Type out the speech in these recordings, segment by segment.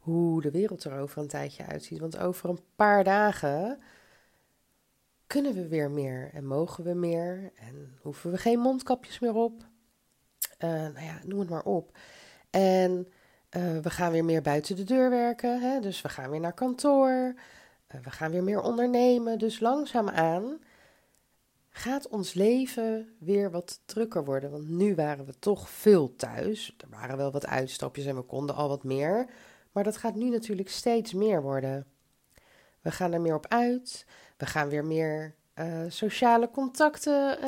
hoe de wereld er over een tijdje uitziet. Want over een paar dagen kunnen we weer meer en mogen we meer en hoeven we geen mondkapjes meer op. Uh, nou ja, noem het maar op. En uh, we gaan weer meer buiten de deur werken, hè? dus we gaan weer naar kantoor. Uh, we gaan weer meer ondernemen. Dus langzaamaan gaat ons leven weer wat drukker worden. Want nu waren we toch veel thuis. Er waren wel wat uitstapjes en we konden al wat meer. Maar dat gaat nu natuurlijk steeds meer worden. We gaan er meer op uit. We gaan weer meer uh, sociale contacten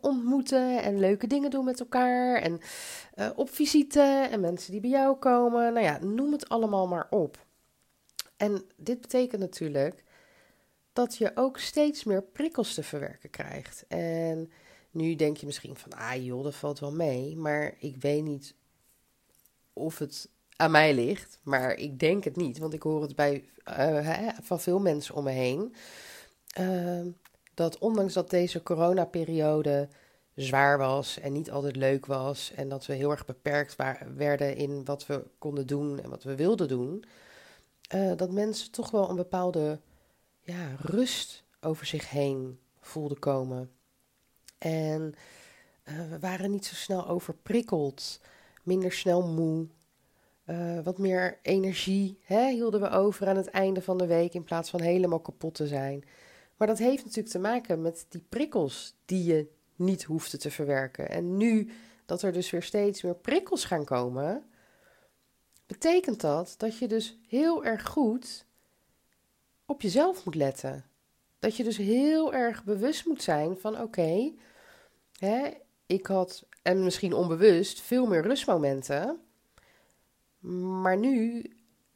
ontmoeten en leuke dingen doen met elkaar. En uh, op visite en mensen die bij jou komen. Nou ja, noem het allemaal maar op. En dit betekent natuurlijk dat je ook steeds meer prikkels te verwerken krijgt. En nu denk je misschien van, ah joh, dat valt wel mee. Maar ik weet niet of het aan mij ligt. Maar ik denk het niet, want ik hoor het bij, uh, van veel mensen om me heen. Uh, dat ondanks dat deze coronaperiode zwaar was en niet altijd leuk was. En dat we heel erg beperkt werden in wat we konden doen en wat we wilden doen. Uh, dat mensen toch wel een bepaalde ja, rust over zich heen voelden komen. En we waren niet zo snel overprikkeld, minder snel moe. Uh, wat meer energie hè, hielden we over aan het einde van de week in plaats van helemaal kapot te zijn. Maar dat heeft natuurlijk te maken met die prikkels die je niet hoefde te verwerken. En nu dat er dus weer steeds meer prikkels gaan komen, betekent dat dat je dus heel erg goed op jezelf moet letten. Dat je dus heel erg bewust moet zijn van oké, ik had, en misschien onbewust, veel meer rustmomenten. Maar nu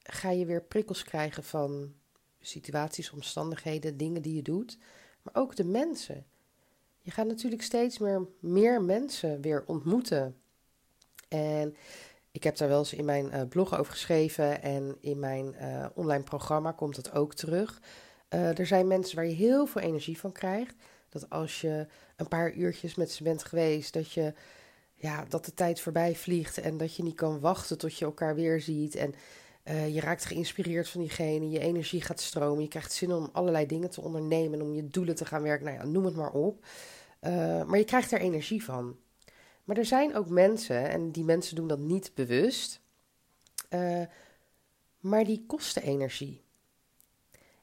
ga je weer prikkels krijgen van situaties, omstandigheden, dingen die je doet, maar ook de mensen. Je gaat natuurlijk steeds meer, meer mensen weer ontmoeten. En ik heb daar wel eens in mijn uh, blog over geschreven en in mijn uh, online programma komt dat ook terug. Uh, er zijn mensen waar je heel veel energie van krijgt. Dat als je een paar uurtjes met ze bent geweest, dat je ja, dat de tijd voorbij vliegt en dat je niet kan wachten tot je elkaar weer ziet. En uh, je raakt geïnspireerd van diegene, je energie gaat stromen, je krijgt zin om allerlei dingen te ondernemen, om je doelen te gaan werken, nou ja, noem het maar op. Uh, maar je krijgt er energie van. Maar er zijn ook mensen, en die mensen doen dat niet bewust, uh, maar die kosten energie.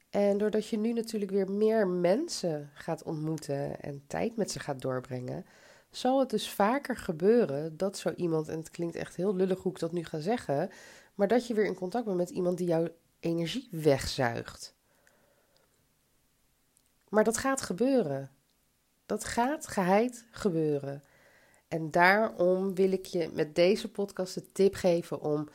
En doordat je nu natuurlijk weer meer mensen gaat ontmoeten en tijd met ze gaat doorbrengen, zal het dus vaker gebeuren dat zo iemand, en het klinkt echt heel lullig hoe ik dat nu ga zeggen, maar dat je weer in contact bent met iemand die jouw energie wegzuigt. Maar dat gaat gebeuren. Dat gaat geheid gebeuren. En daarom wil ik je met deze podcast de tip geven om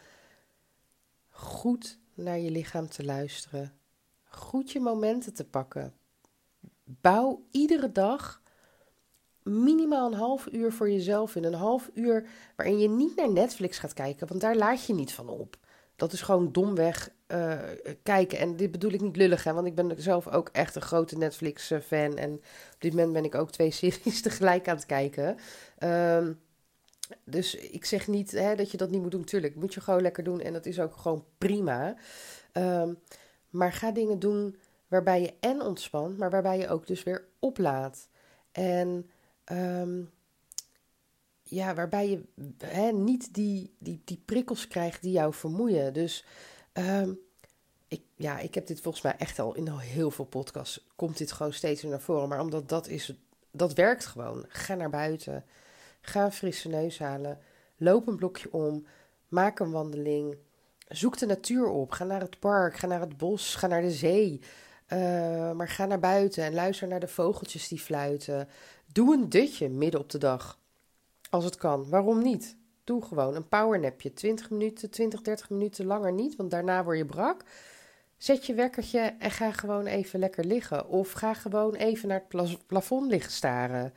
goed naar je lichaam te luisteren. Goed je momenten te pakken. Bouw iedere dag minimaal een half uur voor jezelf in. Een half uur waarin je niet naar Netflix gaat kijken, want daar laat je niet van op. Dat is gewoon domweg uh, kijken. En dit bedoel ik niet lullig, hè, want ik ben zelf ook echt een grote Netflix-fan. En op dit moment ben ik ook twee series tegelijk aan het kijken. Um, dus ik zeg niet hè, dat je dat niet moet doen. Tuurlijk, moet je gewoon lekker doen en dat is ook gewoon prima. Um, maar ga dingen doen waarbij je en ontspant, maar waarbij je ook dus weer oplaat. En um, ja, waarbij je hè, niet die, die, die prikkels krijgt die jou vermoeien. Dus um, ik, ja, ik heb dit volgens mij echt al in heel veel podcasts. Komt dit gewoon steeds weer naar voren. Maar omdat dat is, dat werkt gewoon. Ga naar buiten. Ga een frisse neus halen. Loop een blokje om. Maak een wandeling. Zoek de natuur op. Ga naar het park. Ga naar het bos. Ga naar de zee. Uh, maar ga naar buiten en luister naar de vogeltjes die fluiten. Doe een dutje midden op de dag. Als het kan. Waarom niet? Doe gewoon een powernapje. 20 minuten, 20, 30 minuten langer niet, want daarna word je brak. Zet je wekkertje en ga gewoon even lekker liggen. Of ga gewoon even naar het plafond liggen staren.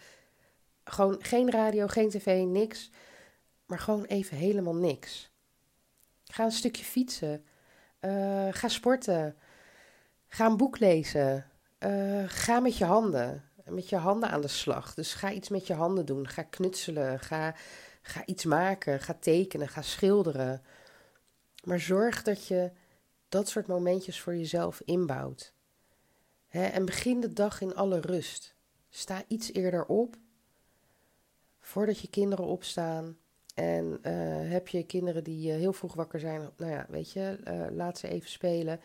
Gewoon geen radio, geen tv, niks. Maar gewoon even helemaal niks. Ga een stukje fietsen. Uh, ga sporten. Ga een boek lezen. Uh, ga met je handen. Met je handen aan de slag. Dus ga iets met je handen doen. Ga knutselen. Ga, ga iets maken. Ga tekenen. Ga schilderen. Maar zorg dat je dat soort momentjes voor jezelf inbouwt. en begin de dag in alle rust. Sta iets eerder op. Voordat je kinderen opstaan. En uh, heb je kinderen die uh, heel vroeg wakker zijn, nou ja, weet je, laat ze even spelen.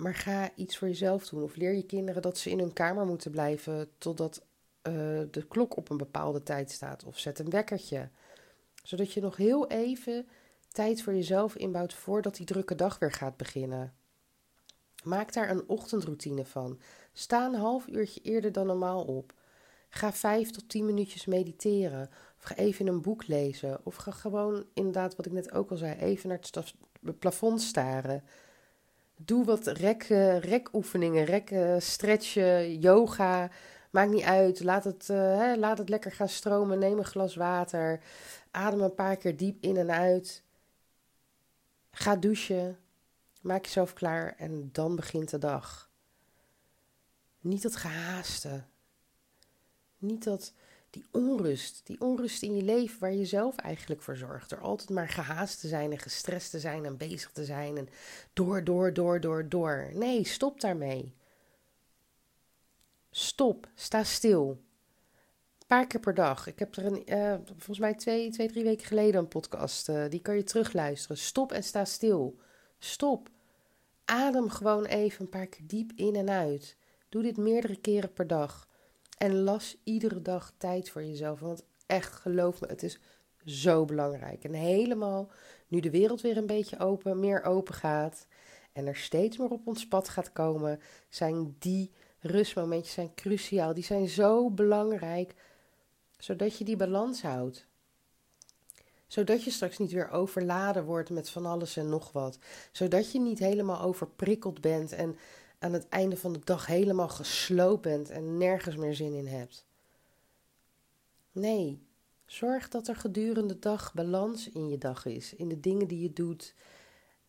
Maar ga iets voor jezelf doen. Of leer je kinderen dat ze in hun kamer moeten blijven totdat de klok op een bepaalde tijd staat. Of zet een wekkertje. Zodat je nog heel even tijd voor jezelf inbouwt voordat die drukke dag weer gaat beginnen. Maak daar een ochtendroutine van. Sta een half uurtje eerder dan normaal op. Ga vijf tot tien minuutjes mediteren. Of ga even een boek lezen. Of ga gewoon, inderdaad, wat ik net ook al zei, even naar het plafond staren. Doe wat rek, rekoefeningen, rekken, stretchen, yoga. Maakt niet uit. Laat het, uh, hè, laat het lekker gaan stromen. Neem een glas water. Adem een paar keer diep in en uit. Ga douchen. Maak jezelf klaar en dan begint de dag. Niet dat gehaaste. Niet dat die onrust, die onrust in je leven waar je zelf eigenlijk voor zorgt. Door altijd maar gehaast te zijn en gestrest te zijn en bezig te zijn en door, door, door, door, door. Nee, stop daarmee. Stop, sta stil. Een paar keer per dag. Ik heb er een, uh, volgens mij twee, twee, drie weken geleden een podcast. Uh, die kan je terugluisteren. Stop en sta stil. Stop. Adem gewoon even een paar keer diep in en uit. Doe dit meerdere keren per dag. En las iedere dag tijd voor jezelf. Want echt, geloof me, het is zo belangrijk. En helemaal nu de wereld weer een beetje open, meer open gaat. En er steeds meer op ons pad gaat komen, zijn die rustmomentjes zijn cruciaal. Die zijn zo belangrijk, zodat je die balans houdt. Zodat je straks niet weer overladen wordt met van alles en nog wat. Zodat je niet helemaal overprikkeld bent en aan het einde van de dag helemaal gesloopt bent en nergens meer zin in hebt. Nee, zorg dat er gedurende de dag balans in je dag is, in de dingen die je doet,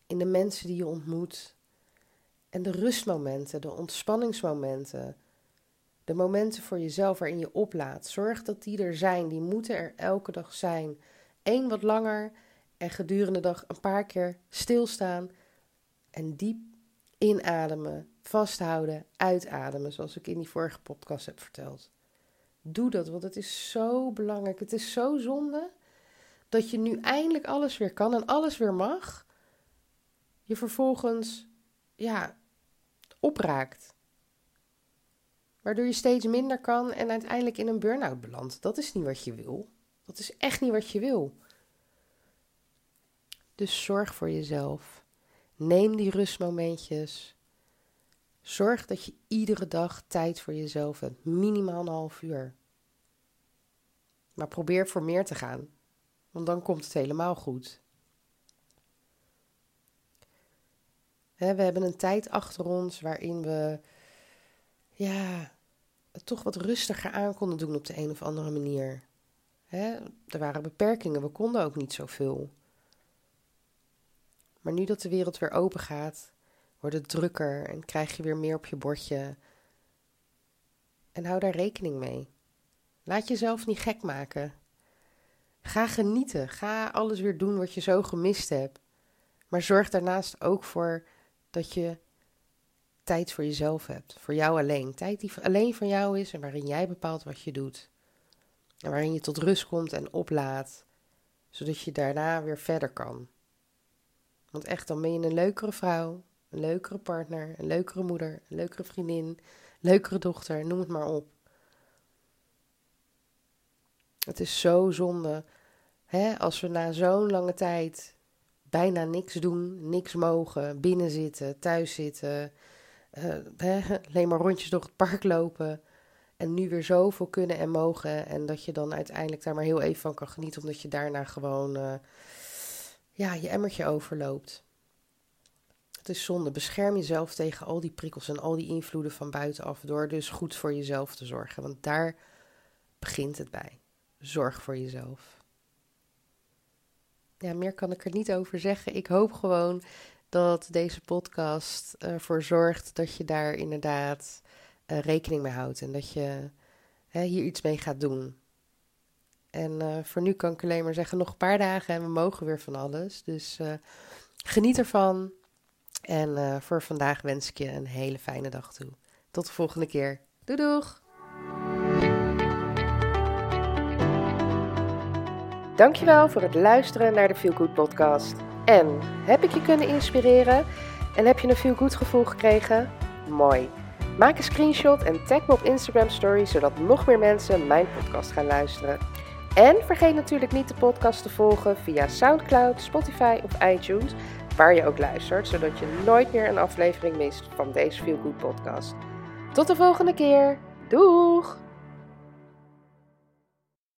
in de mensen die je ontmoet. En de rustmomenten, de ontspanningsmomenten, de momenten voor jezelf waarin je oplaadt. Zorg dat die er zijn, die moeten er elke dag zijn. Eén wat langer en gedurende de dag een paar keer stilstaan en diep inademen vasthouden, uitademen, zoals ik in die vorige podcast heb verteld. Doe dat, want het is zo belangrijk. Het is zo zonde dat je nu eindelijk alles weer kan en alles weer mag. Je vervolgens, ja, opraakt. Waardoor je steeds minder kan en uiteindelijk in een burn-out belandt. Dat is niet wat je wil. Dat is echt niet wat je wil. Dus zorg voor jezelf. Neem die rustmomentjes. Zorg dat je iedere dag tijd voor jezelf hebt, minimaal een half uur. Maar probeer voor meer te gaan, want dan komt het helemaal goed. we hebben een tijd achter ons waarin we ja, het toch wat rustiger aan konden doen op de een of andere manier. er waren beperkingen, we konden ook niet zoveel. Maar nu dat de wereld weer open gaat, wordt het drukker en krijg je weer meer op je bordje. En hou daar rekening mee. Laat jezelf niet gek maken. Ga genieten. Ga alles weer doen wat je zo gemist hebt. Maar zorg daarnaast ook voor dat je tijd voor jezelf hebt. Voor jou alleen. Tijd die alleen van jou is en waarin jij bepaalt wat je doet. En waarin je tot rust komt en oplaadt. Zodat je daarna weer verder kan. Want echt, dan ben je een leukere vrouw, een leukere partner, een leukere moeder, een leukere vriendin, leukere dochter, noem het maar op. Het is zo zonde hè, als we na zo'n lange tijd bijna niks doen, niks mogen, binnen zitten, thuis zitten, hè, alleen maar rondjes door het park lopen. en nu weer zoveel kunnen en mogen. En dat je dan uiteindelijk daar maar heel even van kan genieten, omdat je daarna gewoon uh, ja, je emmertje overloopt. Het is zonde. Bescherm jezelf tegen al die prikkels en al die invloeden van buitenaf door dus goed voor jezelf te zorgen. Want daar begint het bij. Zorg voor jezelf. Ja, meer kan ik er niet over zeggen. Ik hoop gewoon dat deze podcast ervoor zorgt dat je daar inderdaad uh, rekening mee houdt en dat je hè, hier iets mee gaat doen. En uh, voor nu kan ik alleen maar zeggen, nog een paar dagen en we mogen weer van alles. Dus uh, geniet ervan. En voor vandaag wens ik je een hele fijne dag toe. Tot de volgende keer. Doei doeg! Dankjewel voor het luisteren naar de Feel Good podcast. En heb ik je kunnen inspireren? En heb je een Feel Good gevoel gekregen? Mooi. Maak een screenshot en tag me op Instagram Story, zodat nog meer mensen mijn podcast gaan luisteren. En vergeet natuurlijk niet de podcast te volgen via SoundCloud, Spotify of iTunes, waar je ook luistert, zodat je nooit meer een aflevering mist van deze Feel Good podcast. Tot de volgende keer. Doeg!